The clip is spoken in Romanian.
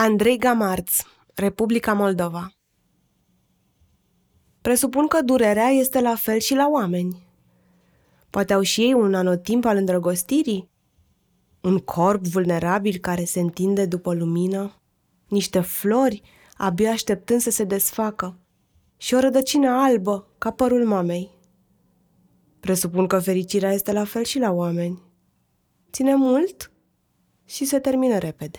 Andrei Gamarț, Republica Moldova Presupun că durerea este la fel și la oameni. Poate au și ei un anotimp al îndrăgostirii? Un corp vulnerabil care se întinde după lumină? Niște flori abia așteptând să se desfacă? Și o rădăcină albă ca părul mamei? Presupun că fericirea este la fel și la oameni. Ține mult și se termină repede.